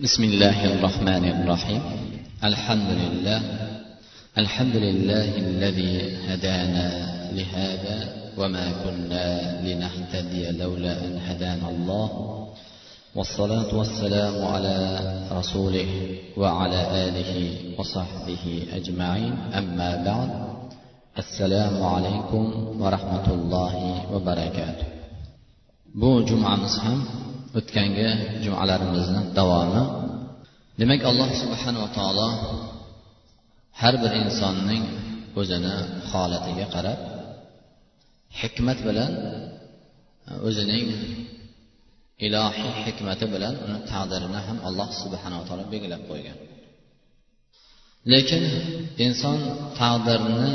بسم الله الرحمن الرحيم. الحمد لله الحمد لله الذي هدانا لهذا وما كنا لنهتدي لولا أن هدانا الله. والصلاة والسلام على رسوله وعلى آله وصحبه أجمعين. أما بعد السلام عليكم ورحمة الله وبركاته. bu jumamiz ham o'tgangi jumalarimizni davomi. Demak alloh subhanava taolo har bir insonning o'zini holatiga qarab hikmat bilan o'zining ilohiy hikmati bilan uni taqdirini ham alloh subhanava taolo belgilab qo'ygan. Lekin inson taqdirni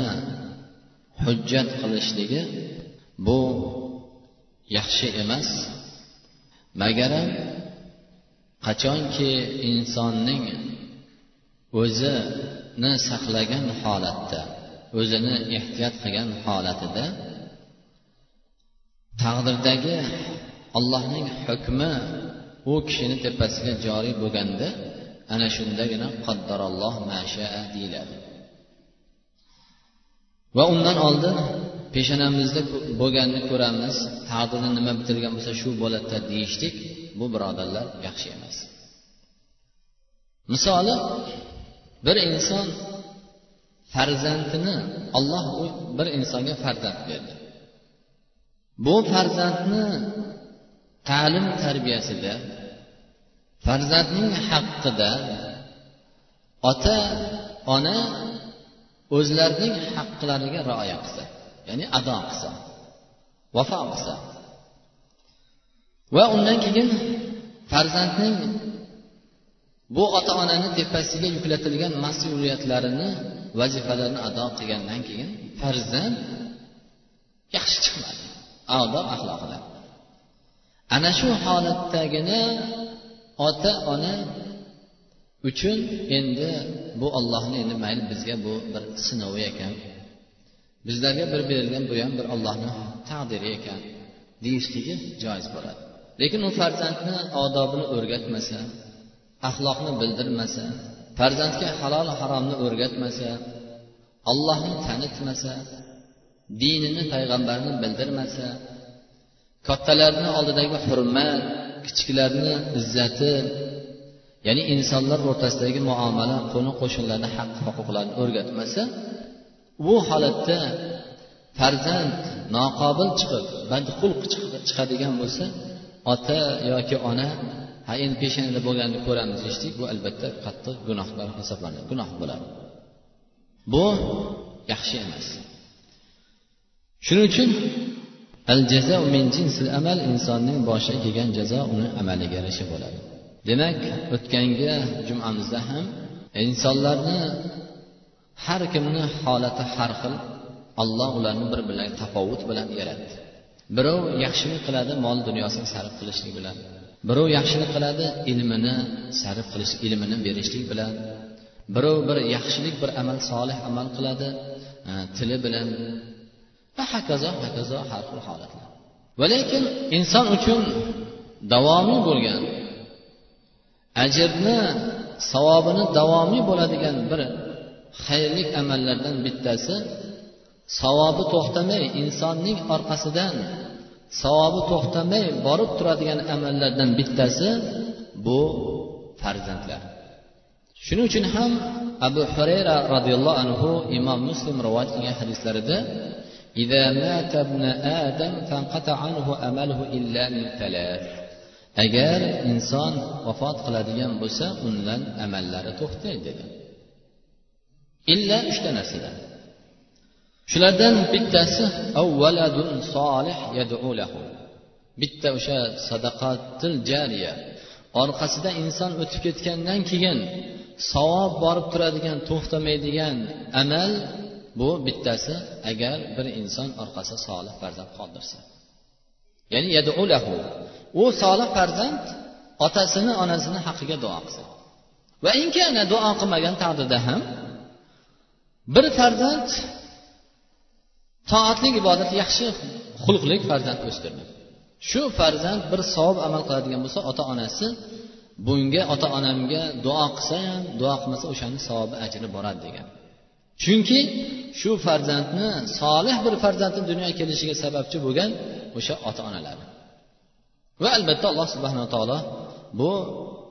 hujjat qilishligi bu yaxshi emas. Magaram qachonki insonning o'zini saqlagan holatda o'zini ehtiyot qilgan holatida taqdirdagi allohning hukmi u kishini tepasiga joriy bo'lganda ana shundagina qaddaralloh mashaa deyiladi. Va undan oldin peshonamizda bo'lganini ko'ramiz. Taqdirni nima bitirgan bo'lsa shu bo'ladida deyishlik bu birodarlar yaxshi emas. Misoli bir inson farzandini olloh bir insonga farzand berdi. Bu farzandni ta'lim tarbiyasida farzandning haqqida ota ona o'zlarining haqlariga rioya qilsa ya'ni ado qilsa vafo qilsa va undan keyin farzandning bu ota onani tepasiga yuklatilgan mas'uliyatlarini vazifalarini ado qilgandan keyin farzand yaxshi chiqmadi odob axloqida. Ana shu holatdagina ota ona uchun endi bu ollohni endi mayli bizga bu bir sinovi ekan. Bizlarga bir berilgan bu ham bir ollohni taqdiri ekan deyishligi joiz bo'ladi. Lekin u farzandni odobini o'rgatmasa axloqni bildirmasa farzandga halol haromni o'rgatmasa allohni tanitmasa dinini payg'ambarni bildirmasa kattalarni oldidagi hurmat kichiklarni izzati ya'ni insonlar o'rtasidagi muomala qo'ni qo'shnilarni haq huquqlarini o'rgatmasa bu holatda farzand noqobil chiqib badxulq chiqadigan bo'lsa ota yoki ona ha endi peshanada bo'lganini ko'ramiz eshitdik bu albatta qattiq gunohlar hisoblanadi gunoh bo'ladi. Bu yaxshi emas. Shuning uchun al jazo min jinsil amal insonning boshiga kelgan jazo uni amaliga yarasha bo'ladi. Demak o'tgangi jumamizda ham insonlarni har kimni holati har xil alloh ularni bir bilan tafovut bilan yaratdi. Birov yaxshilik qiladi mol dunyosini sarf qilishlik bilan. Birov yaxshilik qiladi ilmini sarf qilish ilmini berishlik bilan. Birov bir yaxshilik bir amal solih amal qiladi e, tili bilan. Va hokazo hokazo har xil holatlar. Va lekin inson uchun davomiy bo'lgan ajrni savobini davomiy bo'ladigan bir xayrlik amallardan bittasi savobi to'xtamay insonning orqasidan savobi to'xtamay borib turadigan amallardan bittasi bu farzandlar. Shuning uchun ham abu hurayra roziyallohu anhu imom muslim rivoyat qilgan hadislarida agar inson vafot qiladigan bo'lsa undan amallari to'xtaydi dedi. Illa uchta narsadan. Shulardan bittasi solih bitta o'sha sadaqatil jariya. Orqasidan inson o'tib ketgandan keyin savob borib turadigan to'xtamaydigan amal bu bittasi agar bir inson orqasida solih farzand qoldirsa. Ya'ni yadulahu u solih farzand otasini onasini haqqiga duo qilsa va inkana duo qilmagan taqdirda ham bir farzand toatli ibodat yaxshi xulqli farzand o'stirdi shu farzand bir savob amal qiladigan bo'lsa ota onasi bunga ota onamga duo qilsa ham duo qilmasa o'shani savobi ajri boradi degan. Chunki shu farzandni solih bir farzandni dunyoga kelishiga sababchi bo'lgan o'sha ota onalari va albatta alloh subhanaa taolo bu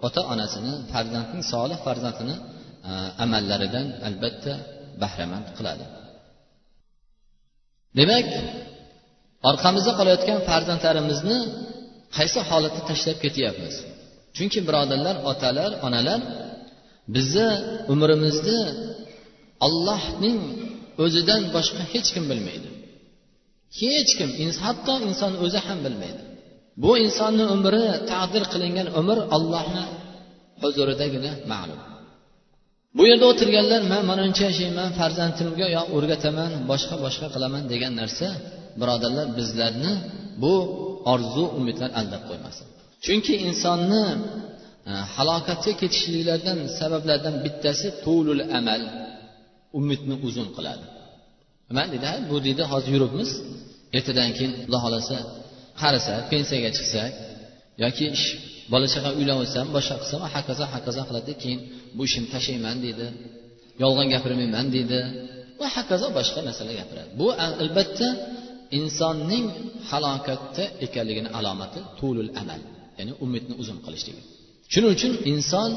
ota onasini farzandning solih farzandini e, amallaridan albatta bahramand qiladi. Demak orqamizda qolayotgan farzandlarimizni qaysi holatda tashlab ketyapmiz? Chunki birodarlar otalar onalar bizni umrimizni ollohning o'zidan boshqa hech kim bilmaydi. Hech kim hatto inson o'zi ham bilmaydi. Bu insonni umri taqdir qilingan umr ollohni huzuridagina ma'lum. Bu yerda o'tirganlar man manancha yashayman farzandimga yo o'rgataman boshqa boshqa qilaman degan narsa birodarlar bizlarni bu orzu umidlar aldab qo'ymasin chunki insonni halokatga ketishliklardan sabablardan bittasi to'lul amal umidni uzun qiladi nima deydi bu deydi hozir yuribmiz ertadan keyin xudo xohlasa qarisa pensiyaga chiqsak yoki ish bola chaqa uylanib boshqa qilsam hokazo hokazo qiladi keyin bu ishimni tashlayman deydi. Yolg'on gapirmayman deydi. Va hokazo boshqa narsalar gapiradi. Bu albatta insonning halokatda ekanligini alomati tulul amal ya'ni umidni uzun qilishligi. Shuning uchun inson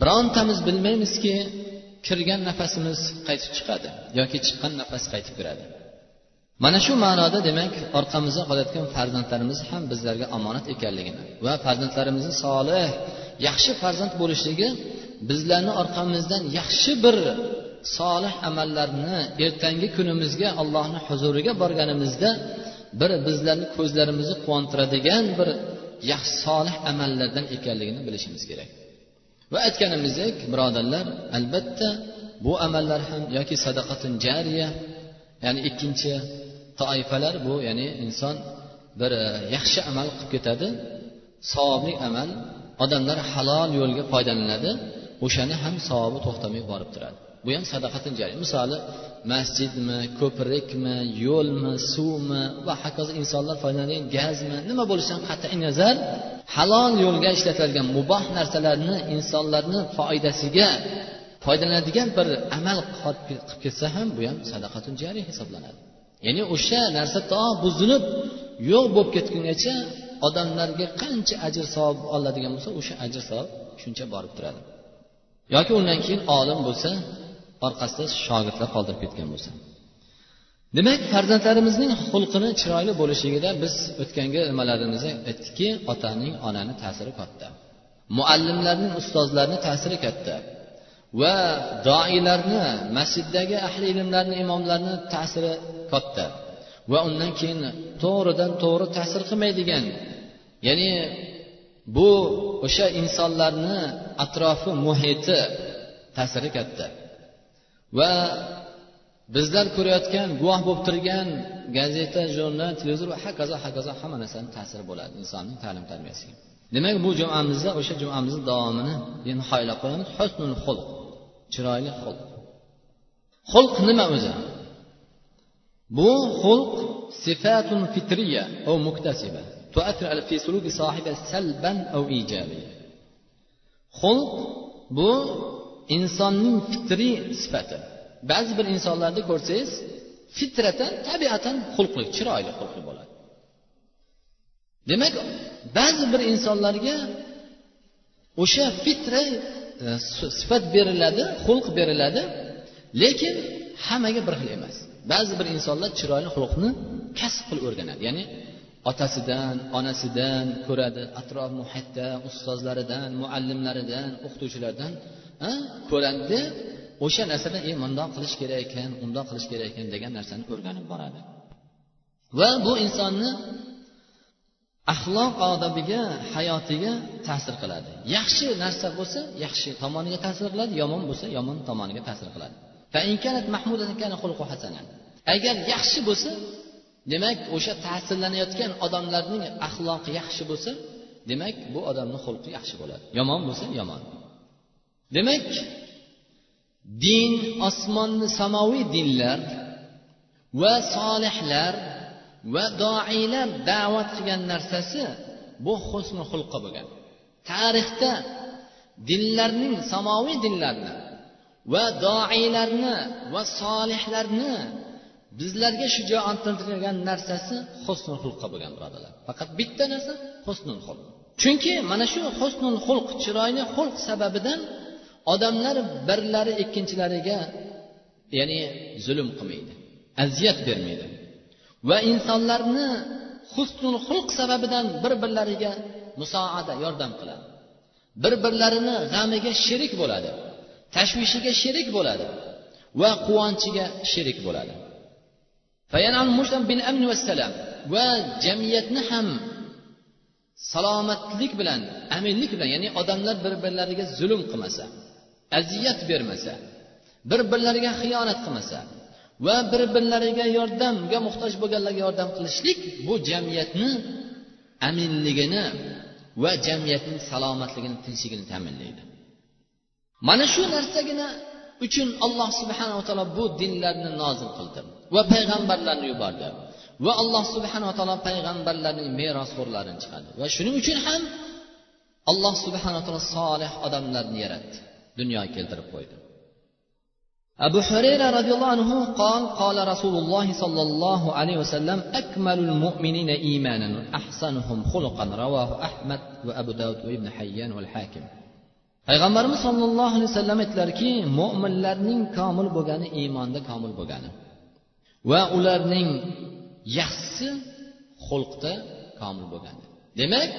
birontamiz bilmaymizki kirgan nafasimiz qaytib chiqadi yoki chiqqan nafas qaytib kiradi. Mana shu ma'noda demak orqamizda qolayotgan farzandlarimiz ham bizlarga omonat ekanligini va farzandlarimizni solih yaxshi farzand bo'lishligi bizlarni orqamizdan yaxshi bir solih amallarni ertangi kunimizga allohni huzuriga borganimizda bir bizlarni ko'zlarimizni quvontiradigan bir yaxshi solih amallardan ekanligini bilishimiz kerak. Va aytganimizdek birodarlar albatta bu amallar ham yoki sadaqatin jariya ya'ni ikkinchi toifalar bu ya'ni inson bir e, yaxshi amal qilib ketadi savobli amal odamlar halol yo'lga foydalanadi o'shani ham savobi to'xtamay borib turadi. Bu ham sadaqatin jariy misoli masjidmi ko'prikmi yo'lmi suvmi va hokazo insonlar foydalanadigan gazmi nima bo'lishidan qat'iy nazar. Halol yo'lga ishlatilgan muboh narsalarni insonlarni foydasiga foydalanadigan bir amal qilib ketsa ham bu ham sadaqatun jariy hisoblanadi. Ya'ni o'sha narsa to buzilib yo'q bo'lib ketgungacha odamlarga qancha ajr savob oladigan bo'lsa o'sha ajr savob shuncha borib turadi. Yoki undan keyin olim bo'lsa orqasida shogirdlar qoldirib ketgan bo'lsa. Demak farzandlarimizning xulqini chiroyli bo'lishligida biz o'tgangi nimalarimizda aytdikki otaning onani ta'siri katta muallimlarning ustozlarni ta'siri katta va doilarni masjiddagi ahli ilmlarni imomlarni ta'siri katta. Va undan keyin to'g'ridan to'g'ri ta'sir qilmaydigan. Ya'ni bu o'sha insonlarni atrofi muhiti ta'siri katta. Va bizlar ko'rayotgan guvoh bo'lib turgan gazeta jurnal televizor va hokazo hokazo hamma narsani ta'siri bo'ladi insonning ta'lim tarbiyasiga. Demak bu jumamizda o'sha jumamizni davomini nihoyalab qo'yamiz husnul xulq chiroyli xulq. Xulq nima o'zi? bu xulq sifatun fitriya او مكتسبة تؤثر في سلوك صاحبها سلبا أو إيجابيا xulq bu insonning fitriy sifati ba'zi bir insonlarni ko'rsangiz fitratan tabiatan xulqli chiroyli xulqli bo'ladi demak ba'zi bir insonlarga o'sha fitra e, sifat beriladi xulq beriladi lekin hammaga bir xil emas Ba'zi bir insonlar chiroyli xulqni kasb qilib o'rganadi. Ya'ni otasidan onasidan ko'radi atrof muhitda ustozlaridan muallimlaridan o'qituvchilardan ko'radida o'sha narsadan e mundoq qilish kerak ekan undoq qilish kerak ekan degan narsani o'rganib boradi. Va bu insonni axloq odobiga hayotiga ta'sir qiladi. Yaxshi narsa bo'lsa yaxshi tomoniga ta'sir qiladi yomon bo'lsa yomon tomoniga ta'sir qiladi. Agar yaxshi bo'lsa demak o'sha ta'sirlanayotgan odamlarning axloqi yaxshi bo'lsa demak bu odamni xulqi yaxshi bo'ladi yomon bo'lsa yomon demak din osmonni samoviy dinlar va solihlar va doiylar da'vat qilgan narsasi bu husni xulqi bo'lgan tarixda dinlarning samoviy dinlarni va doilarni va solihlarni bizlarga shijoatlantirgan narsasi husnul xulqqa bo'lgan birodarlar faqat bitta narsa husnul xulq. Chunki mana shu husnul xulq chiroyli xulq sababidan odamlar birlari ikkinchilariga ya'ni zulm qilmaydi aziyat bermaydi. Va insonlarni husnul xulq sababidan bir birlariga musoada yordam qiladi. Bir birlarini g'amiga sherik bo'ladi. Tashvishiga sherik bo'ladi va quvonchiga sherik bo'ladi. Va jamiyatni ham salomatlik bilan aminlik bilan ya'ni odamlar bir birlariga zulm qilmasa aziyat bermasa bir birlariga xiyonat qilmasa va bir birlariga yordamga muhtoj bo'lganlarga yordam qilishlik bu jamiyatni aminligini va jamiyatning salomatligini tinchligini ta'minlaydi. mana shu narsagina uchun alloh subhanava taolo bu dinlarni nozil qildi va payg'ambarlarni yubordi va alloh subhanava taolo payg'ambarlarning merosxo'rlarini chiqardi va shuning uchun ham alloh subhanava taolo solih odamlarni yaratdi dunyoga keltirib qo'ydi أبو هريرة رضي الله عنه قال قال رسول الله صلى الله عليه وسلم أكمل المؤمنين إيمانا أحسنهم خلقا رواه أحمد وأبو داود وابن حيان والحاكم payg'ambarimiz sollallohu alayhi vasallam aytdilarki mo'minlarning komil bo'lgani iymonda komil bo'lgani va ularning yaxshisi xulqda komil bo'lgani. Demak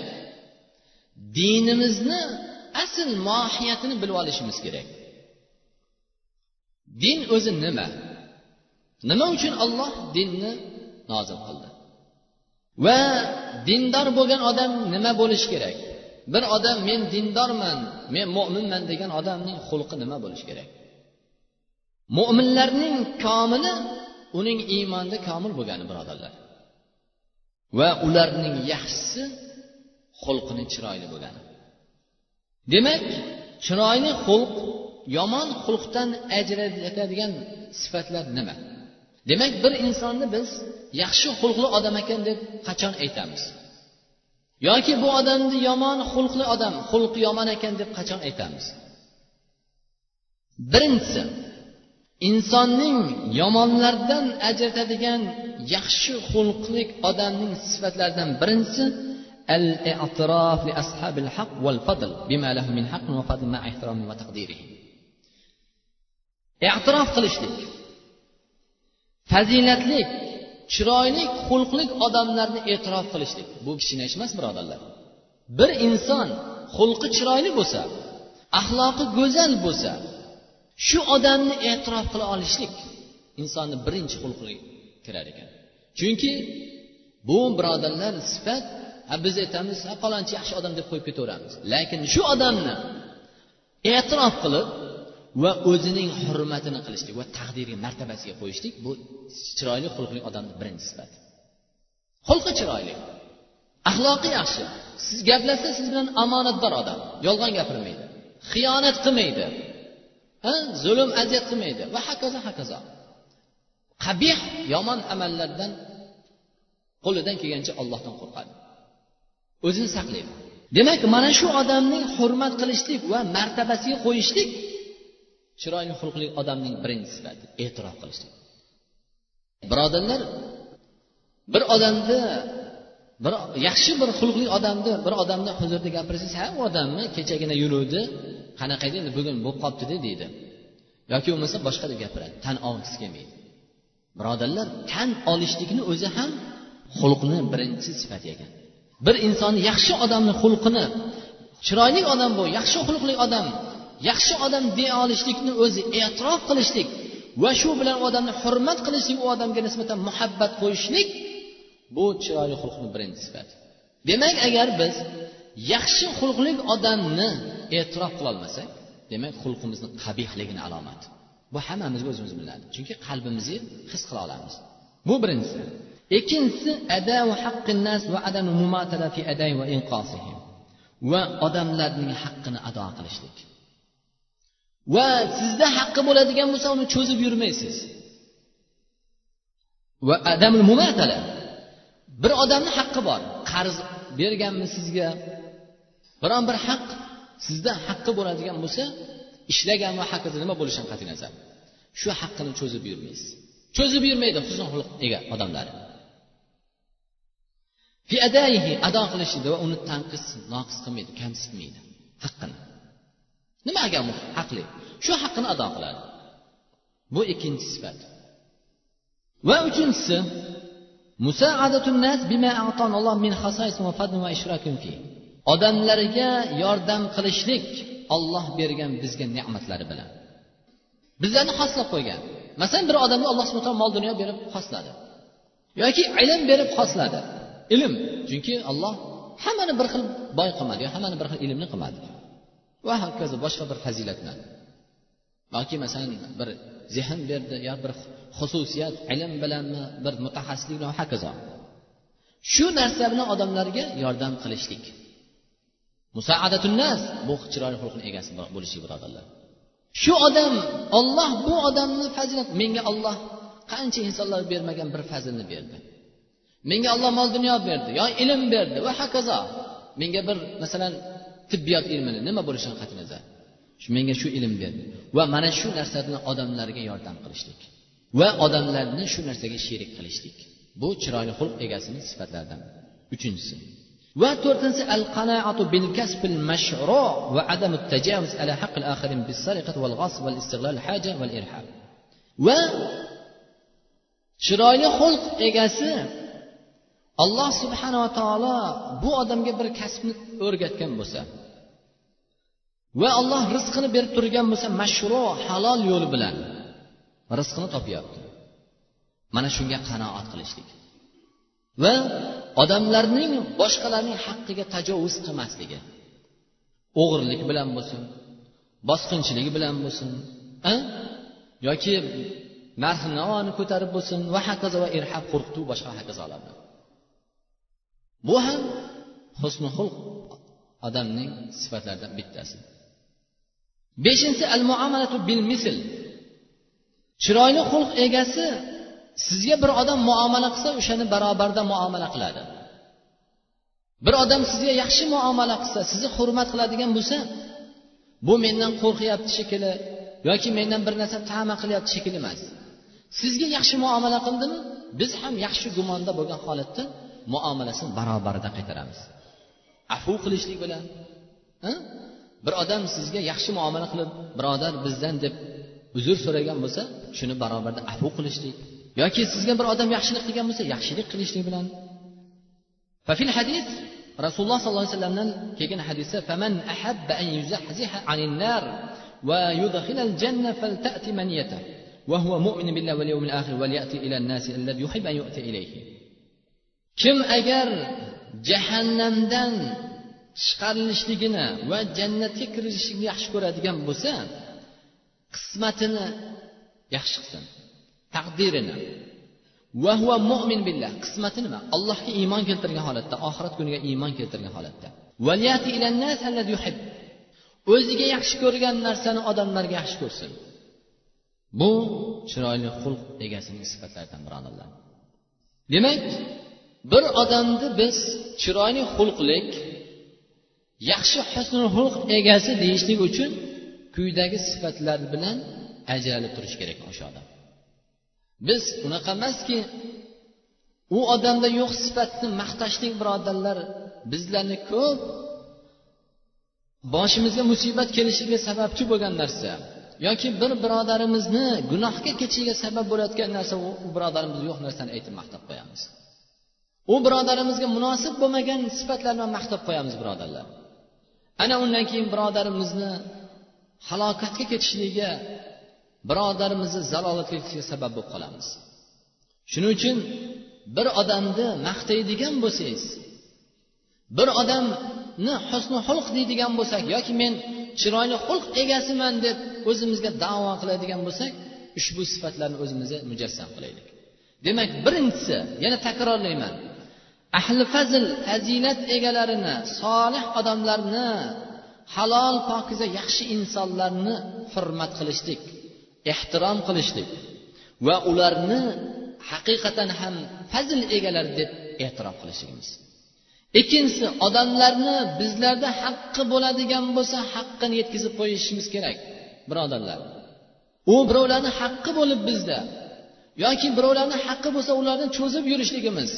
dinimizni asl mohiyatini bilib olishimiz kerak. Din o'zi nima? Nima uchun olloh dinni nozil qildi? Va dindor bo'lgan odam nima bo'lishi kerak? Bir odam men dindorman men mo'minman degan odamning xulqi nima bo'lishi kerak? Mo'minlarning komili uning iymonda komil bo'lgani birodarlar. Va ularning yaxshisi xulqini chiroyli bo'lgani. Demak chiroyli xulq yomon xulqdan ajratadigan sifatlar nima? Demak bir insonni biz yaxshi xulqli odam ekan deb qachon aytamiz? yoki bu odamni yomon xulqli odam xulqi yomon ekan deb qachon aytamiz birinchisi insonning yomonlardan ajratadigan yaxshi xulqli odamning sifatlaridan birinchisi الاعتراف لأصحاب الحق والفضل بما له من حق وفضل مع احترام وتقديره e'tirof qilishlik fazilatlik chiroyli xulqli odamlarni e'tirof qilishlik. Bu kichkina ish emas birodarlar. Bir inson xulqi chiroyli bo'lsa axloqi go'zal bo'lsa shu odamni e'tirof qila olishlik insonni birinchi xulqiga kirar ekan. Chunki bu birodarlar sifat ha biz aytamiz ha yaxshi odam deb qo'yib ketaveramiz. Lekin shu odamni e'tirof qilib va o'zining hurmatini qilishlik va taqdiriga martabasiga qo'yishlik bu chiroyli xulqli odamni birinchi sifati. Xulqi chiroyli axloqi yaxshi. Siz gaplashsa siz bilan omonatdor odam yolg'on gapirmaydi xiyonat qilmaydi zulm aziyat qilmaydi va hokazo hokazo. Qabih yomon amallardan qo'lidan kelgancha ollohdan qo'rqadi. O'zini saqlaydi. Demak mana shu odamning hurmat qilishlik va martabasiga qo'yishlik chiroyli xulqli odamning birinchi sifati e'tirof qilishlik. Birodarlar bir odamni bir yaxshi bir xulqli odamni bir odamni huzurida gapirsangiz ha u odamni kechagina yuruvdi qanaqa edi endi bugun bo'lib qolibdida deydi. Yoki bo'lmasa boshqa deb gapiradi tan olgisi kelmaydi. Birodarlar tan olishlikni o'zi ham xulqni birinchi sifati ekan. Bir insonni yaxshi odamni xulqini chiroyli odam bu yaxshi xulqli odam yaxshi odam deya olishlikni o'zi e'tirof qilishlik va shu bilan odamni hurmat qilishlik u odamga nisbatan muhabbat qo'yishlik bu chiroyli xulqni birinchi sifati. Demak agar biz yaxshi xulqli odamni e'tirof qilolmasak demak xulqimizni qabihligini alomati bu hammamizga o'zimiz biladi chunki qalbimizni his qila olamiz. Bu birinchisi. Ikkinchisi va odamlarning haqqini ado qilishlik. Va sizda haqqi bo'ladigan bo'lsa uni cho'zib yurmaysiz. Va adamul mumatala. Bir odamni haqqi bor. Qarz berganmi sizga? Biron bir haq sizda haqqi bo'ladigan bo'lsa ishlagan va haqqida nima bo'lishidan qat'iy nazar. Shu haqqini cho'zib yurmaysiz. Cho'zib yurmaydi husn xulq ega odamlar. Ado qilishida va uni tanqis noqis qilmaydi kamsitmaydi haqqini. Nimaga haqli? Shu haqqini ado qiladi. Bu ikkinchi sifat. Va uchinchisi odamlarga yordam qilishlik olloh bergan bizga ne'matlari bilan. Bizlarni xoslab qo'ygan. Masalan bir odamni alloh subhan taolo mol dunyo berib xosladi. Yoki ilm berib xosladi. Ilm. Chunki olloh hammani bir xil boy qilmadi yo hammani bir xil ilmli qilmadi. Va hokazo boshqa bir fazilatlar. Balki masalan bir zehn berdi yo bir xususiyat ilm bilanmi bir mutaxassislik bilan hokazo. Shu narsa bilan odamlarga yordam qilishlik. Musaadatunnas bu chiroyli xulqni egasi bo'lishlik birodarlar shu odam olloh bu odamni fazilat menga olloh qancha insonlar bermagan bir fazilni berdi. Menga olloh mol dunyo berdi yo ilm berdi va hokazo. Menga bir masalan tibbiyot ilmini nima bo'lishidan qat'iy nazar menga shu ilm berdi. Va mana shu narsa odamlarga yordam qilishlik. Va odamlarni shu narsaga sherik qilishlik. Bu chiroyli xulq egasining sifatlaridan uchinchisi. Va to'rtinchisi al qanaatu bil kasbil mashru va adam tajavuz ala haqqil akharin bis sariqat val ghasb val istighlal haja val irhab. Va chiroyli xulq egasi alloh subhanava taolo bu odamga bir kasbni o'rgatgan bo'lsa va alloh rizqini berib turgan bo'lsa mashru halol yo'li bilan rizqini topyapti. Mana shunga qanoat qilishlik va odamlarning boshqalarning haqqiga tajovuz qilmasligi o'g'irlik bilan bo'lsin bosqinchilik bilan bo'lsin yoki narx navoni ko'tarib bo'lsin va hokazo va irhab qo'rqituv boshqa hokazolar bilan bu ham husni xulq odamning sifatlaridan bittasi. Beshinchisi al muomalatu bil misl chiroyli xulq egasi sizga bir odam muomala qilsa o'shani barobarda muomala qiladi. Bir odam sizga yaxshi muomala qilsa sizni hurmat qiladigan bo'lsa bu mendan qo'rqyapti shekilli yoki mendan bir narsa tama qilyapti shekilli emas. Sizga yaxshi muomala qildimi? Biz ham yaxshi gumonda bo'lgan holatda muomalasini barobarida qaytaramiz afu qilishlik bilan bir odam sizga yaxshi muomala qilib birodar bizdan deb uzr so'ragan bo'lsa shuni barobarda afu qilishlik yoki sizga bir odam yaxshilik qilgan bo'lsa yaxshilik qilishlik bilan fafil hadis rasululloh sollallohu alayhi vasallamdan kelgan hadisda faman ahabba an yuzahziha anin nar va yudkhilal janna falta'ti maniyata وهو مؤمن بالله واليوم الآخر وليأتي إلى الناس الذي يحب أن يؤتي إليه kim agar jahannamdan chiqarilishligini va jannatga kirishlikni yaxshi ko'radigan bo'lsa qismatini yaxshi qilsin taqdirini. Va huva mo'min billah qismati nima? Allohga iymon keltirgan holatda oxirat kuniga iymon keltirgan holatda. O'ziga yaxshi ko'rgan narsani odamlarga yaxshi ko'rsin. Bu chiroyli xulq egasining sifatlaridan birodarlar demak bir odamni biz chiroyli xulqlik yaxshi husnul xulq egasi deyishlik uchun quyidagi sifatlar bilan ajralib turish kerak o'sha odam. Biz unaqa emaski u odamda yo'q sifatni maqtashlik birodarlar bizlarni ko'p boshimizga musibat kelishiga sababchi bo'lgan narsa yoki bir birodarimizni gunohga ketishiga sabab bo'layotgan narsa u birodarimiz yo'q narsani aytib maqtab qo'yamiz. U birodarimizga munosib bo'lmagan sifatlar bilan maqtab qo'yamiz birodarlar. Ana undan keyin birodarimizni halokatga ketishligiga birodarimizni zalolatga ketishiga sabab bo'lib qolamiz. Shuning uchun bir odamni maqtaydigan bo'lsangiz bir odamni husni xulq deydigan bo'lsak yoki men chiroyli xulq egasiman deb o'zimizga davo qiladigan bo'lsak ushbu sifatlarni o'zimizga mujassam qilaylik. Demak birinchisi yana takrorlayman. Ahli fazl fazilat egalarini solih odamlarni halol pokiza yaxshi insonlarni hurmat qilishlik ehtirom qilishlik va ularni haqiqatan ham fazl egalari deb e'tirof qilishligimiz. Ikkinchisi odamlarni bizlarda haqqi bo'ladigan bo'lsa haqqini yetkazib qo'yishimiz kerak birodarlar. U birovlarni haqqi bo'lib bizda yoki birovlarni haqqi bo'lsa ularni cho'zib yurishligimiz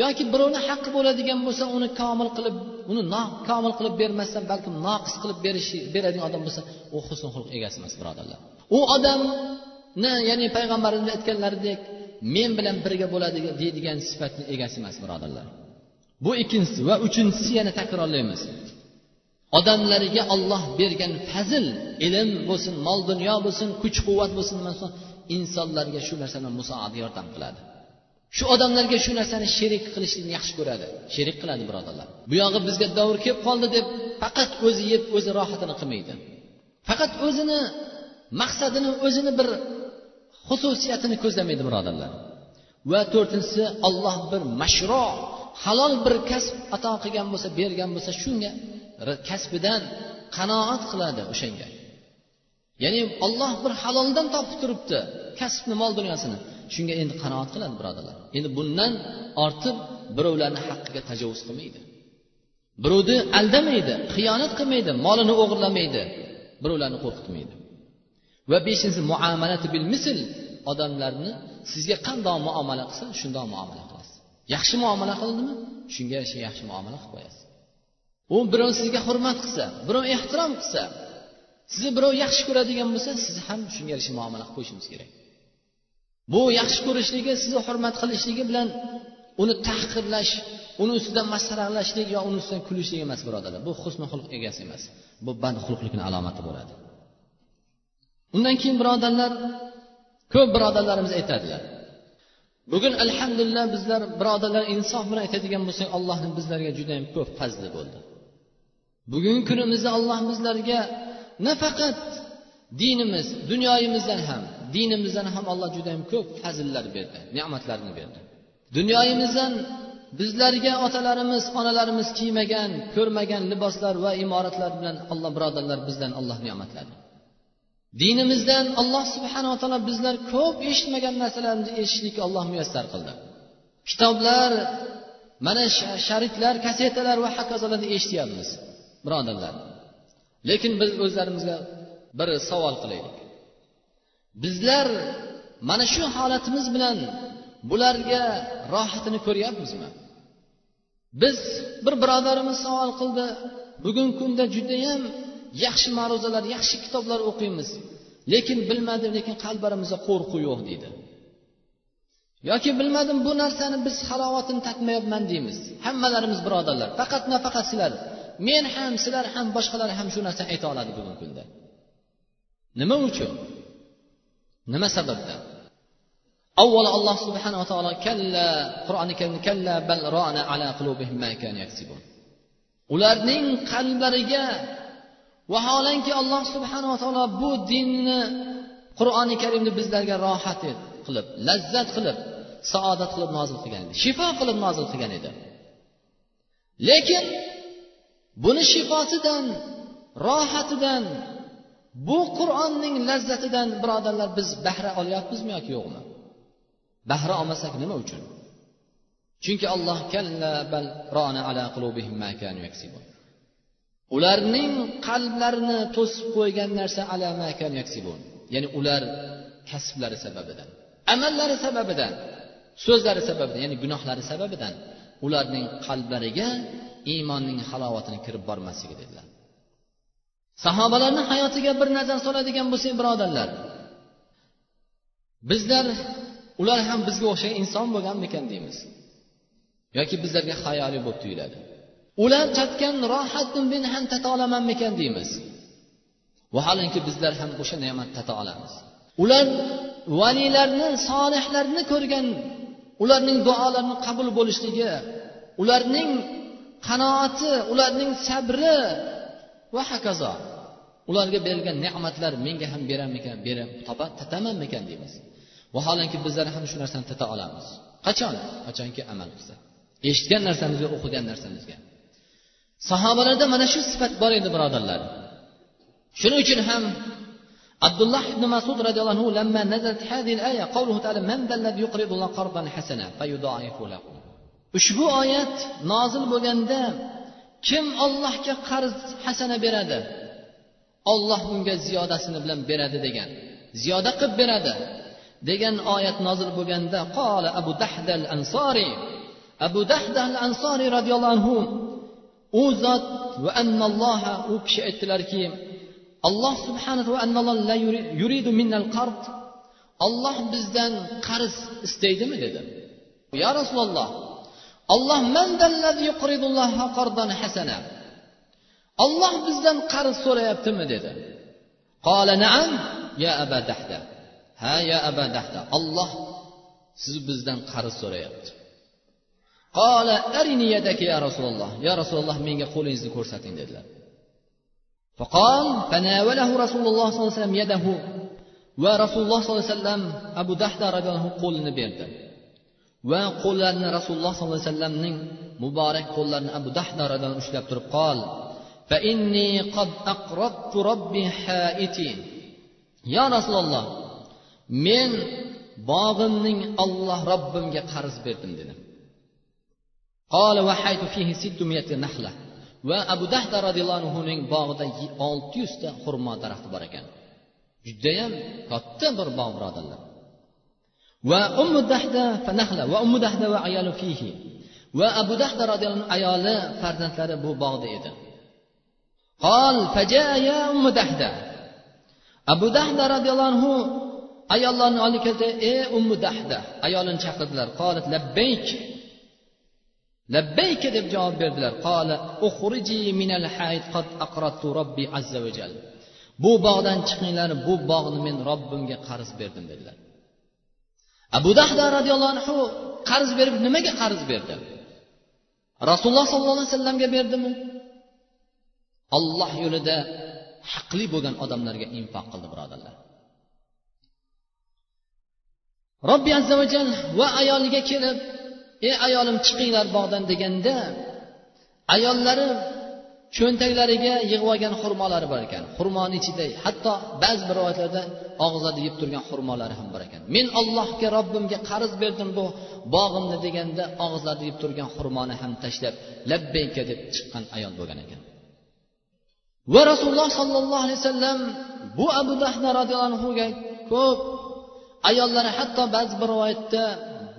yoki birovni haqqi bo'ladigan bo'lsa uni komil qilib uni komil qilib bermasdan balkim noqis qilib berish beradigan odam bo'lsa u husn xulq egasi emas birodarlar. U odamni ya'ni payg'ambarimiz aytganlaridek men bilan birga bo'ladi deydigan sifatni egasi emas birodarlar. Bu ikkinchisi va uchinchisi yana takrorlaymiz. Odamlarga olloh bergan fazil ilm bo'lsin mol dunyo bo'lsin kuch quvvat bo'lsin nima bo'lsin insonlarga shu narsani musoada yordam qiladi. Shu odamlarga shu narsani sherik qilishlikni yaxshi ko'radi. Sherik qiladi birodarlar. Bu yog'i bizga davr kelib qoldi deb faqat o'zi yeb o'zi rohatini qilmaydi. Faqat o'zini maqsadini o'zini bir xususiyatini ko'zlamaydi birodarlar. Va to'rtinchisi olloh bir mashro halol bir kasb ato qilgan bo'lsa bergan bo'lsa shunga kasbidan qanoat qiladi o'shanga. Ya'ni olloh bir haloldan topib turibdi kasbni mol dunyosini. Shunga endi qanoat qiladi birodarlar. Endi bundan ortib birovlarni haqqiga tajovuz qilmaydi. Birovni aldamaydi xiyonat qilmaydi molini o'g'irlamaydi birovlarni qo'rqitmaydi. Va beshinchisi muomalati bil misl odamlarni sizga qandoq muomala qilsa shundoq muomala qilasiz. Yaxshi muomala qildimi? Shunga yarasha yaxshi muomala qilib qo'yasiz. U birov sizga hurmat qilsa birov ehtirom qilsa sizni birov yaxshi ko'radigan bo'lsa siz ham shunga yarasha muomala qilib qo'yishingiz kerak. Bu yaxshi ko'rishligi sizni hurmat qilishligi bilan uni tahqirlash uni ustidan masxaralashlik yo uni ustidan kulishlik emas birodarlar. Bu husni xulq egasi emas. Bu badxulqlikni alomati bo'ladi. Undan keyin birodarlar ko'p birodarlarimiz aytadilar. Bugun alhamdulillah bizlar birodarlar insof bilan aytadigan bo'lsak allohni bizlarga judayam ko'p fazli bo'ldi. Bugungi kunimizda alloh bizlarga nafaqat dinimiz dunyoyimizdan ham dinimizdan ham alloh judayam ko'p fazillar berdi ne'matlarni berdi. Dunyoyimizdan bizlarga otalarimiz onalarimiz kiymagan ko'rmagan liboslar va imoratlar bilan alloh birodarlar bizdan alloh ne'matladi. Dinimizdan alloh subhanava taolo bizlar ko'p eshitmagan narsalarni eshitishlikka alloh muyassar qildi. Kitoblar mana sharitlar kasetalar va hokazolarni eshityapmiz birodarlar. Lekin biz o'zlarimizga bir savol qilaylik. Bizlar mana shu holatimiz bilan bularga rohatini ko'ryapmizmi? Biz bir birodarimiz savol qildi bugungi kunda judayam yaxshi ma'ruzalar yaxshi kitoblar o'qiymiz lekin bilmadim lekin qalblarimizda qo'rquv yo'q deydi yoki bilmadim bu narsani biz halovatini tatmayapman deymiz. Hammalarimiz birodarlar faqat nafaqat sizlar men ham sizlar ham boshqalar ham shu narsani ayta oladi bugungi kunda. Nima uchun? Nima sababdan? Avvalo alloh subhanava taolo kalla qur'oni karim kalla bal rona ala qulubihim ma kanu yaksibun. Ularning qalblariga vaholanki alloh subhanava taolo bu dinni qur'oni karimni bizlarga rohat qilib lazzat qilib saodat qilib nozil qilgan edi shifo qilib nozil qilgan edi. Lekin buni shifosidan rohatidan bu qur'onning lazzatidan birodarlar biz bahra olyapmizmi yoki yo'qmi? Bahra olmasak nima uchun? Chunki alloh kalla bal rona ala qulubihim ma kanu yaksibun. Ularning qalblarini to'sib qo'ygan narsa ala ma kanu yaksibun. Ya'ni ular kasblari sababidan amallari sababidan so'zlari sababidan ya'ni gunohlari sababidan ularning qalblariga iymonning halovatini kirib bormasligi dedilar. Sahobalarni hayotiga bir nazar soladigan bo'lsak birodarlar bizlar ular ham bizga o'xshagan inson bo'lganmikan deymiz. Yoki bizlarga xayoliy bo'lib tuyuladi. Ular tatgan rohatni men ham tata olamanmikan deymiz. Vaholanki bizlar ham o'sha ne'mat tata olamiz. Ular valiylarni solihlarni ko'rgan ularning duolarini qabul bo'lishligi ularning qanoati ularning sabri va hokazo ularga berilgan ne'matlar menga ham berarmikan berib topa tatamanmikan deymiz. Vaholanki bizlar ham shu narsani tata olamiz. Qachon? Qachonki amal qilsa. Eshitgan narsamizga o'qigan narsamizga. Sahobalarda mana shu sifat bor edi birodarlar. Shuning uchun ham abdulloh ibn masud roziyallohu anhu lamma nazalat hadhihi al-aya qawluhu ta'ala man allazi yuqridu qardan hasana fayudaifu lahu. Ushbu oyat nozil bo'lganda kim ollohga qarz hasana beradi olloh unga ziyodasini bilan beradi degan. Ziyoda qilib beradi. Degan oyat nozil bo'lganda qola abu dahdal ansoriy abu dahdal ansoriy roziyallohu anhu u zot va annalloha u kishi aytdilarki alloh subhanahu va la yuridu minnal qard. Olloh bizdan qarz istaydimi? dedi. Ya rasululloh olloh olloh bizdan qarz so'rayaptimi dedi qola naam ya aba dahda ha ya aba dahda olloh siz bizdan qarz so'rayapti qola arini yadaka ya rasululloh ya rasululloh menga qo'lingizni ko'rsating dedilar فقال فناوله رسول الله صلى الله عليه وسلم يده va rasululloh sollallohu alayhi vasallam abu dahda roziyallohu qo'lini berdi va qo'llarini rasululloh sollallohu alayhi vasallamning muborak qo'llarini abu dahnaradan ushlab turib qol yo rasululloh men bog'imning olloh robbimga qarz berdim dedi va abu dahda roziyallohu anhuning bog'ida olti yuzta xurmo daraxti bor ekan. Judayam katta bir bog' birodarlar. Va ummu dahda fanahla va ummu dahda va ayolu fihi. Va abu dahda roziyallohu ayoli farzandlari bu bog'da edi. Qol fajaya ummu dahda. Abu dahda roziyallohu anhu ayollarni olib keldi ey ummu dahda ayolini chaqirdilar. Qolat labbayk labbayka deb javob berdilar. Qola uxriji minal hayt qad aqrattu robbi azza va jal. Bu bog'dan chiqinglar bu bog'ni men robbimga qarz berdim dedilar. Abu dahda roziyallohu anhu qarz berib nimaga qarz berdi? Rasululloh sollallohu alayhi vasallamga berdimi? Olloh yo'lida haqli bo'lgan odamlarga infoq qildi birodarlar. Robbi azza vajal va ayoliga kelib ey ayolim chiqinglar bog'dan deganda ayollari cho'ntaklariga yig'ib olgan xurmolari bor ekan. Xurmoni ichida hatto ba'zi bir rivoyatlarda og'izlarida yeb turgan xurmolari ham bor ekan. Men allohga robbimga qarz berdim bu bog'imni deganda og'izlarida yeb turgan xurmoni ham tashlab labbayka deb chiqqan ayol bo'lgan ekan. Va rasululloh sollallohu alayhi vasallam bu abu dahna roziyallohu anhuga ko'p ayollari hatto ba'zi bir rivoyatda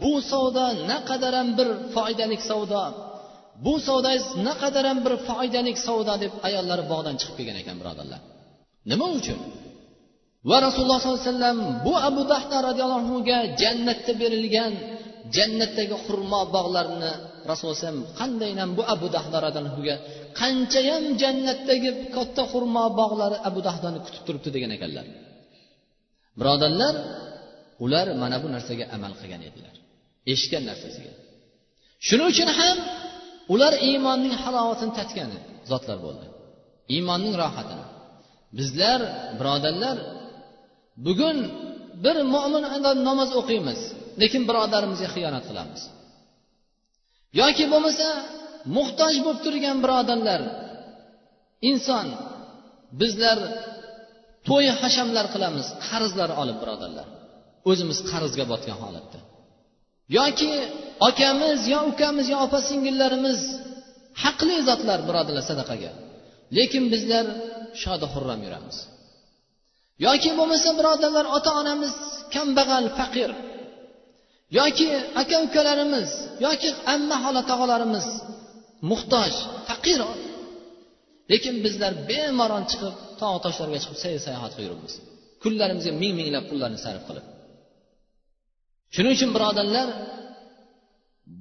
bu savdo naqadaram bir foydali savdo bu savdangiz naqadar ham bir foydali savdo deb ayollari bog'dan chiqib kelgan ekan birodarlar. Nima uchun? Va rasululloh sollallohu alayhi vasallam bu abu dahda roziyallohu anhuga jannatda berilgan jannatdagi xurmo bog'larini rasululloh alayhi vasallam qandaynam bu abu dahda anhuga qanchayam jannatdagi katta xurmo bog'lari abu dahdoni kutib turibdi degan ekanlar. Birodarlar ular mana bu narsaga amal qilgan edilar. Eshitgan narsasiga. Shuning uchun ham ular iymonning halovatini tatgan zotlar bo'ldi. Iymonning rohatini. Bizlar birodarlar bugun bir mo'min namoz o'qiymiz lekin birodarimizga xiyonat qilamiz. Yoki bo'lmasa muhtoj bo'lib turgan birodarlar inson bizlar to'y hashamlar qilamiz qarzlar olib birodarlar. O'zimiz qarzga botgan holatda. Yoki akamiz yo ukamiz yo opa singillarimiz haqli zotlar birodarlar sadaqaga. Lekin bizlar shoda xurram yuramiz. Yoki bo'lmasa birodarlar ota onamiz kambag'al faqir. Yoki aka ukalarimiz yoki amma xola tog'alarimiz muhtoj faqir. Lekin bizlar bemalol chiqib tog' toshlarga chiqib sayr sayohat qilib yuribmiz. Kunlarimizga ming minglab pullarni sarf qilib. Shuning uchun birodarlar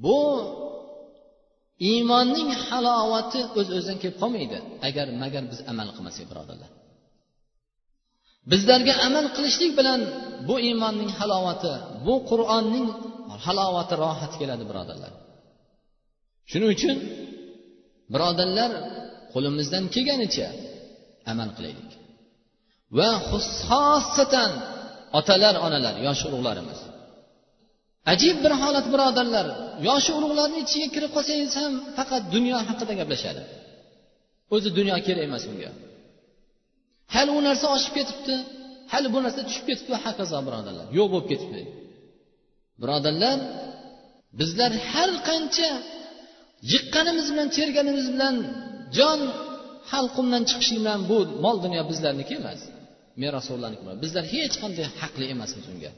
bu iymonning halovati o'z öz o'zidan kelib qolmaydi agar magar biz amal qilmasak birodarlar. Bizlarga amal qilishlik bilan bu iymonning halovati bu qur'onning halovati rohati keladi birodarlar. Shuning uchun birodarlar qo'limizdan kelganicha amal qilaylik. Va xosatan otalar onalar yosh ulug'larimiz ajib bir holat birodarlar. Yoshi ulug'larni ichiga kirib qolsangiz ham faqat dunyo haqida gaplashadi. O'zi dunyo kerak emas unga hali u narsa oshib ketibdi hali bu narsa tushib ketibdi va hokazo birodarlar. Yo'q bo'lib ketibdi. Birodarlar bizlar har qancha yiqqanimiz bilan terganimiz bilan jon halqumdan chiqishi bilan bu mol dunyo bizlarniki emas. Merosxo'rlarniki bizlar hech qanday haqli emasmiz unga.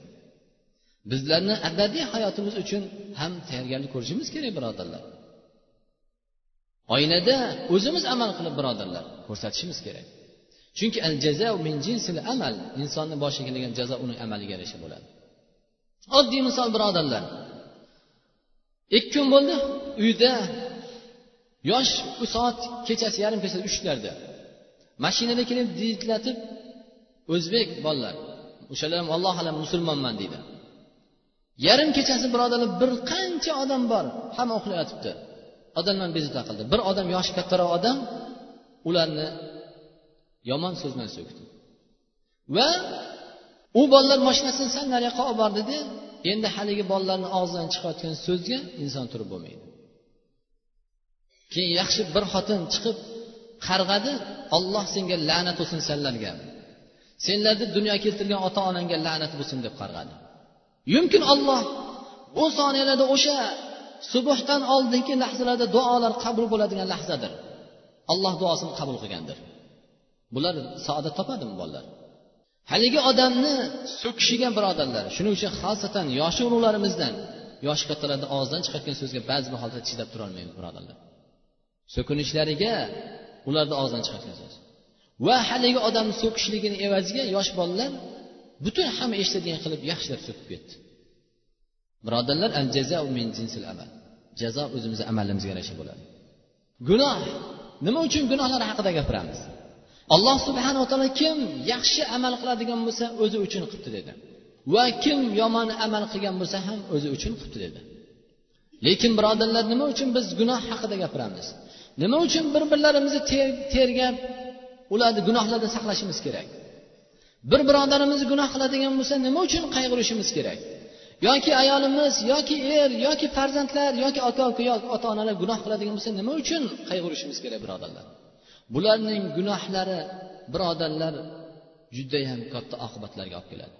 Bizlarni abadiy hayotimiz uchun ham tayyorgarlik ko'rishimiz kerak birodarlar. Oilada o'zimiz amal qilib birodarlar ko'rsatishimiz kerak. Chunki al jazo min jinsil amal insonni boshiga kelgan jazo uning amaliga yarasha bo'ladi. Oddiy misol birodarlar. Ikki kun bo'ldi uyda yosh u soat kechasi yarim kechasi uchlarda mashinada kelib diyitlatib o'zbek bolalar o'shalar ham alloh alam musulmonman deydi. Yarim kechasi birodarlar bir qancha odam bor hamma uxlayotibdi odamlar bezovta qildi. Bir odam yoshi kattaroq odam ularni yomon so'z bilan so'kdi. Va u bolalar mashinasini sal nariyoqqa olib bordida endi haligi bolalarni og'zidan chiqayotgan so'zga inson turib bo'lmaydi. Keyin yaxshi bir xotin chiqib qarg'adi olloh senga la'nat bo'lsin senlarga senlarni dunyoga keltirgan ota onangga la'nat bo'lsin deb qarg'adi. Yumkin olloh bu soniyalarda o'sha subuhdan oldingi lahzalarda duolar qabul bo'ladigan lahzadir. Alloh duosini qabul qilgandir. Bular saodat topadimi bolalar? Haligi odamni so'kishiga birodarlar shuning uchun xosatan yoshi ulug'larimizdan yoshi kattalarni og'zidan chiqayotgan so'zga ba'zi bir holda chidab turolmaymiz birodarlar. So'kinishlariga ularni og'zidan chiqayotgan so'z. Va haligi odamni so'kishligini evaziga yosh bolalar butun hamma eshitadigan qilib yaxshilab so'kib ketdi. Birodarlar al jazo min jinsil amal. Jazo o'zimizni amalimizga yarasha bo'ladi. Gunoh. Nima uchun gunohlar haqida gapiramiz? Alloh subhanava taolo kim yaxshi amal qiladigan bo'lsa o'zi uchun qilibdi dedi. Va kim yomon amal qilgan bo'lsa ham o'zi uchun qilibdi dedi. Lekin birodarlar nima uchun biz gunoh haqida gapiramiz? Nima uchun bir birlarimizni tergab ularni gunohlardan saqlashimiz kerak? Bir birodarimiz gunoh qiladigan bo'lsa nima uchun qayg'urishimiz kerak? Yoki ayolimiz yoki er yoki farzandlar yoki aka uka yoki ota onalar gunoh qiladigan bo'lsa nima uchun qayg'urishimiz kerak birodarlar? Bularning gunohlari birodarlar judayam katta oqibatlarga olib keladi.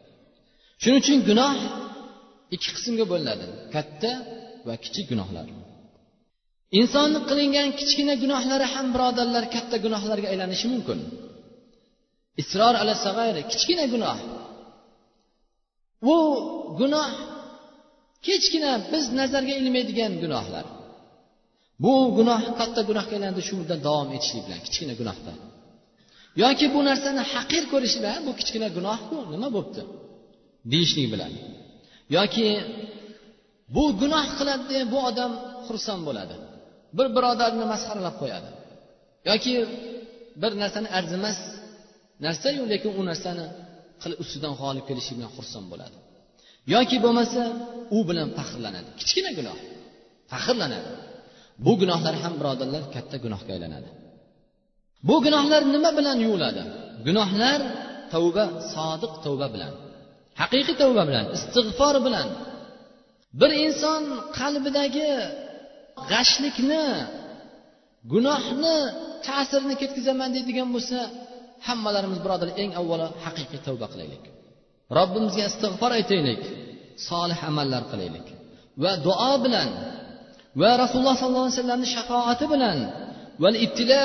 Shuning uchun gunoh ikki qismga bo'linadi katta va kichik gunohlar. Insonni qilingan kichkina gunohlari ham birodarlar katta gunohlarga aylanishi mumkin. Isror ala sag'ayri kichkina gunoh. Bu gunoh kechgina biz nazarga ilmaydigan gunohlar. Bu gunoh katta gunohga aylandi shu muddat davom etishlik bilan kichkina gunohda yoki bu narsani haqir ko'rish bilan bu kichkina gunohku nima bo'libdi deyishlik bilan. Yoki bu gunoh qiladi bu odam xursand bo'ladi. Bir birodarni masxaralab qo'yadi. Yoki bir narsani arzimas narsayu lekin u narsani ustidan g'olib kelishi bilan xursand bo'ladi. Yoki bo'lmasa u bilan faxrlanadi. Kichkina gunoh. Faxrlanadi. Bu gunohlar ham birodarlar katta gunohga aylanadi. Bu gunohlar nima bilan yuviladi? Gunohlar tavba sodiq tavba bilan haqiqiy tavba bilan istig'for bilan. Bir inson qalbidagi g'ashlikni gunohni ta'sirini ketkazaman deydigan bo'lsa hammalarimiz birodar eng avvalo haqiqiy tavba qilaylik. Robbimizga istig'for aytaylik solih amallar qilaylik va duo bilan va rasululloh sollallohu alayhi vasallamni shafoati bilan val ibtila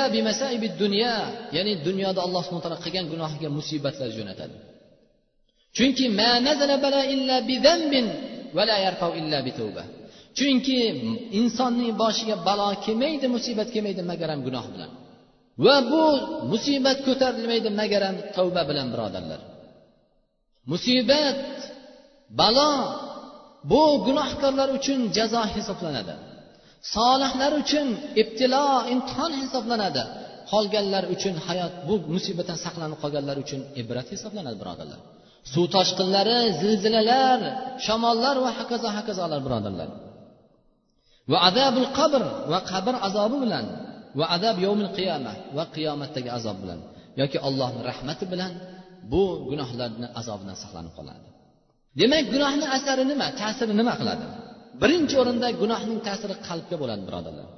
dunya ya'ni dunyoda alloh subhana taolo qilgan gunohiga musibatlar jo'natadi. Chunki ma nazala bala illa bidambin va la yarfau illa bitawba chunki insonning boshiga balo kelmaydi musibat kelmaydi magaram gunoh bilan. Va bu musibat ko'tarilmaydi magaram tavba bilan birodarlar. Musibat balo bu gunohkorlar uchun jazo hisoblanadi. Solihlar uchun ibtilo imtihon hisoblanadi. Qolganlar uchun hayot bu musibatdan saqlanib qolganlar uchun ibrat hisoblanadi birodarlar. Suv toshqinlari zilzilalar shamollar va hokazo hokazolar birodarlar. Va azabul qabr va qabr azobi bilan va azab yovmil qiyoma va qiyomatdagi azob bilan yoki allohni rahmati bilan bu gunohlarni azobidan saqlanib qoladi. Demak gunohni asari nima? Ta'siri nima qiladi? Birinchi o'rinda gunohning ta'siri qalbga bo'ladi birodarlar.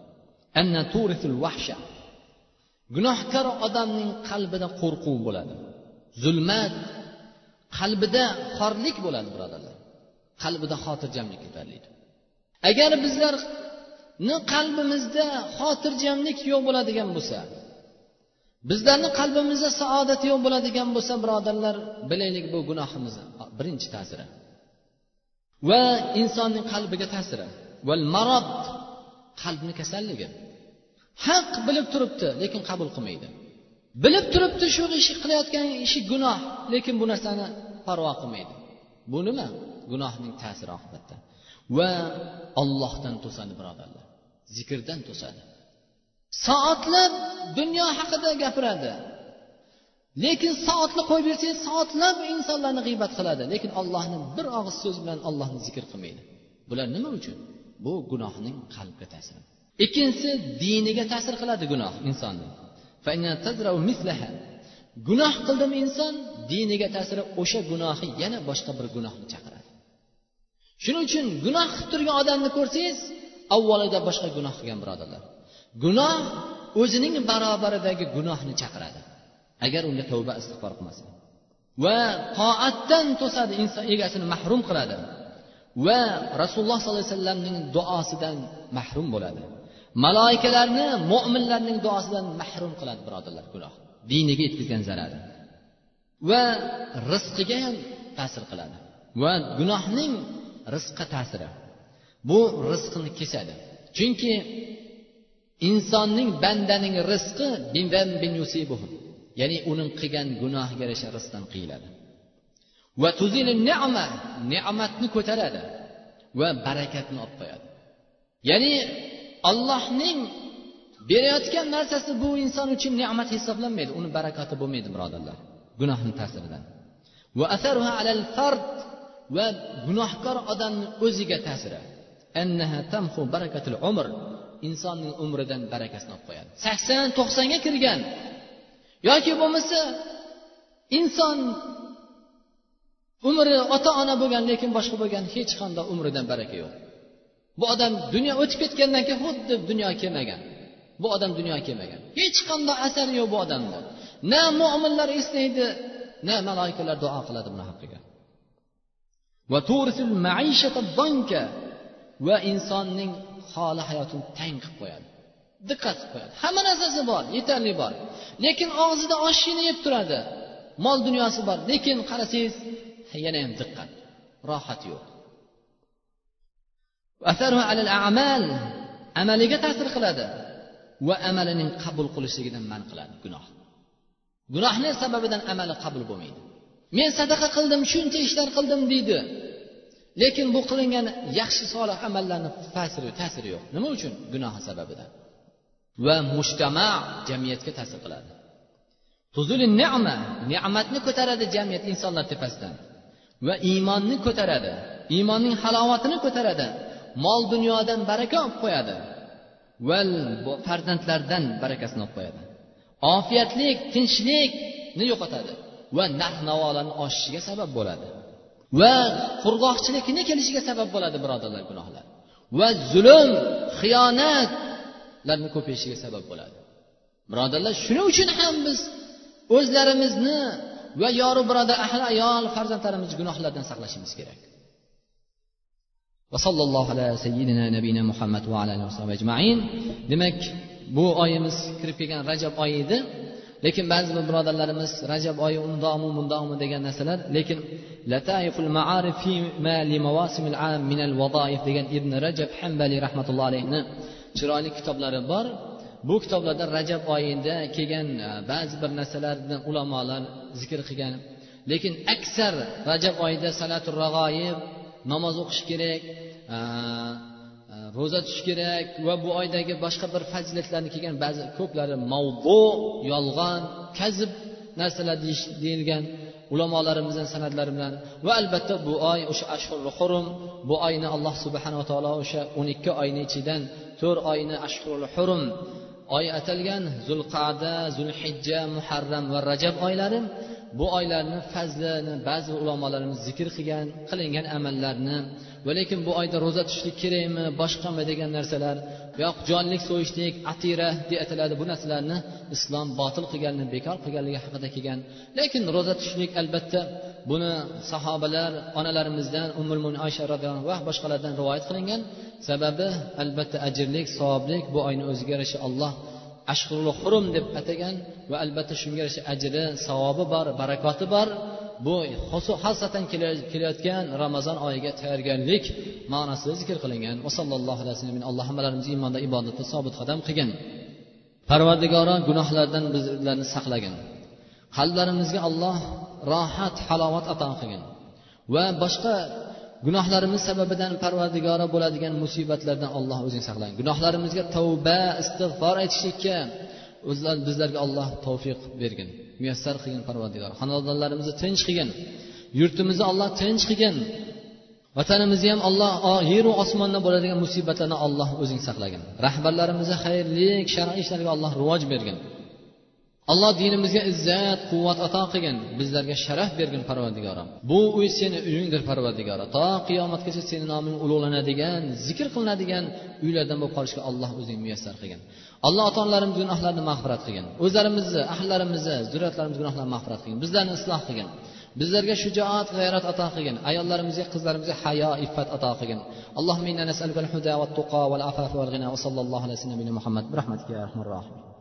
Gunohkor odamning qalbida qo'rquv bo'ladi. Zulmat qalbida xorlik bo'ladi birodarlar. Qalbida xotirjamlik ko'tariladi agar bizlar qalbimizda xotirjamlik yo'q bo'ladigan bo'lsa bizlarni qalbimizda saodat yo'q bo'ladigan bo'lsa birodarlar bilaylik bu gunohimizni birinchi ta'siri. Va insonning qalbiga ta'siri. Val marod qalbni kasalligi. Haq bilib turibdi lekin qabul qilmaydi. Bilib turibdi shu ishi qilayotgan ishi gunoh lekin bu narsani parvo qilmaydi. Bu nima? Gunohning ta'siri oqibatda. Va ollohdan to'sadi birodarlar. Zikrdan to'sadi. Soatlab dunyo haqida gapiradi. Lekin soatni qo'yib bersangiz soatlab insonlarni g'iybat qiladi. Lekin ollohni bir og'iz so'z bilan ollohni zikr qilmaydi. Bular nima uchun? Bu gunohning qalbga ta'siri. Ikkinchisi diniga ta'sir qiladi gunoh insonni. Gunoh qildimi inson diniga ta'siri o'sha gunohi yana boshqa bir gunohni chaqiradi. Shuning uchun gunoh qilib turgan odamni ko'rsangiz avvalida boshqa gunoh qilgan birodarlar. Gunoh o'zining barobaridagi gunohni chaqiradi. Agar unga tavba istig'for qilmasa. Va toatdan to'sadi inson egasini mahrum qiladi. Va rasululloh sollallohu alayhi vasallamning duosidan mahrum bo'ladi. Maloikalarni mo'minlarning duosidan mahrum qiladi birodarlar gunoh. Diniga yetkazgan zarari. Va rizqiga ham ta'sir qiladi. Va gunohning rizqqa ta'siri. Bu rizqni kesadi. Chunki insonning bandaning rizqi ya'ni uning qilgan gunohiga yarasha rizqdan qiyiladi. Va ne'ma ne'matni ko'taradi va barakatni olib qo'yadi. Ya'ni allohning berayotgan narsasi bu inson uchun ne'mat hisoblanmaydi uni barakati bo'lmaydi birodarlar. Gunohni ta'siridan. Va gunohkor odamni o'ziga ta'siri. Umr insonning umridan barakasini olib qo'yadi. sakson to'qsonga kirgan. Yoki bo'lmasa inson umri ota ona bo'lgan lekin boshqa bo'lgan hech qanday umridan baraka yo'q. Bu odam dunyo o'tib ketgandan keyin xuddi dunyo kelmagan. Bu odam dunyo kelmagan. Hech qanday asari yo'q bu odamda. Na mo'minlar eslaydi na maloikalar duo qiladi buni haqqiga. Va insonning holi hayotini tang qilib qo'yadi. Diqqat qilib qo'yadi. Hamma narsasi bor yetarli bor. Lekin og'zida oshini yeb turadi. Mol dunyosi bor. Lekin qarasangiz yana ham diqqat rohat yo'q. Amaliga ta'sir qiladi va amalining qabul qilishligidan man qiladi gunoh. Gunohni sababidan amali qabul bo'lmaydi. Men sadaqa qildim shuncha ishlar qildim deydi. Lekin bu qilingan yaxshi solih amallarni ta'siri ta'siri yo'q. Nima uchun? Gunohi sababidan. Va mushtama jamiyatga ta'sir qiladi. Ne'matni ko'taradi jamiyat insonlar tepasidan. Va iymonni ko'taradi iymonning halovatini ko'taradi mol dunyodan baraka olib qo'yadi va farzandlardan barakasini olib qo'yadi. Ofiyatlik tinchlikni yo'qotadi va narx navolarni oshishiga sabab bo'ladi. Va qurg'oqchilikni kelishiga sabab bo'ladi birodarlar gunohlar? Va zulm xiyonatlarni ko'payishiga sabab bo'ladi. Birodarlar shuning uchun ham biz o'zlarimizni va yoru birodar ahli ayol farzandlarimizni gunohlardan saqlashimiz kerak. Va sallallohu ala sayyidina nabiyina muhammad va ala ajmain. Demak bu oyimiz kirib kelgan rajab oyi edi. Lekin ba'zi bir birodarlarimiz rajab oyi undoqmi bundoqmi degan narsalar lekin lataiful ma'arif fi ma li mawasimil am min al wadaif degan ibn rajab hambali rahmatullohi alayhni chiroyli kitoblari bor bu kitoblarda rajab oyida kelgan ba'zi bir narsalarni ulamolar zikr qilgan lekin aksar rajab oyida salatul rag'oyib namoz o'qish kerak ro'za tutish kerak va bu oydagi boshqa bir fazilatlarni kelgan ba'zi ko'plari mavbu yolg'on kazib narsalar deyilgan ulamolarimizni san'atlari bilan. Va albatta bu oy o'sha ashhurul hurum bu oyni alloh subhanava taolo o'sha o'n ikki oyni ichidan to'rt oyni ashhurul hurum. Oy atalgan zulqada zulhijja muharram va rajab oylari. Bu oylarni fazlini ba'zi ulamolarimiz zikr qilgan qilingan amallarni. Va lekin bu oyda ro'za tutishlik kerakmi boshqami degan narsalar yo'q jonlik so'yishlik atira deb ataladi bu narsalarni islom botil qilganini bekor qilganligi haqida kelgan. Lekin ro'za tutishlik albatta buni sahobalar onalarimizdan umul oysha roziyallohu va boshqalardan rivoyat qilingan. Sababi albatta ajrlik savoblik bu oyni o'ziga yarasha alloh ashhurul hurum deb atagan va albatta shunga yarasha ajri savobi bor barakoti bor. Bu xosatan kelayotgan ramazon oyiga tayyorgarlik ma'nosida zikr qilingan. Va sallallohu alayhi vasallam alloh hammalarimizni iymonda ibodatda sobit qadam qilgin. Parvardigoro gunohlardan bizlarni saqlagin. Qalblarimizga alloh rohat halovat ato qilgin. Va boshqa gunohlarimiz sababidan parvardigora bo'ladigan musibatlardan alloh o'zing saqlagin gunohlarimizga tavba istig'for aytishlikka o'zlar bizlarga alloh tavfiq bergin. Muyassar qilgin parvardigor. Xonadonlarimizni tinch qilgin. Yurtimizni alloh tinch qilgin. Vatanimizni ham alloh yeru osmonda bo'ladigan musibatlardan alloh o'zing saqlagin. Rahbarlarimizni xayrli shar'iy ishlarga alloh rivoj bergin. Alloh dinimizga izzat quvvat ato qilgin bizlarga sharaf bergin parvardigorim. Bu uy seni uyingdir parvardigoro to qiyomatgacha seni noming ulug'lanadigan zikr qilinadigan uylardan bo'lib qolishga alloh o'zing muyassar qilgin. Alloh ota onalarimiz gunohlarini mag'firat qilgin. O'zlarimizni ahllarimizni zurriyatlarimiz gunohlarini mag'firat qilgin. Bizlarni isloh qilgin. Bizlarga shujoat g'ayrat ato qilgin. Ayollarimizga qizlarimizga hayo iffat ato qilgin. Allohumma inna nas'aluka al-huda va tuqo va al-afafa al-ghina va sallallohu alayhi vasallam muhammad. Rahmatika ya rahmanir rohim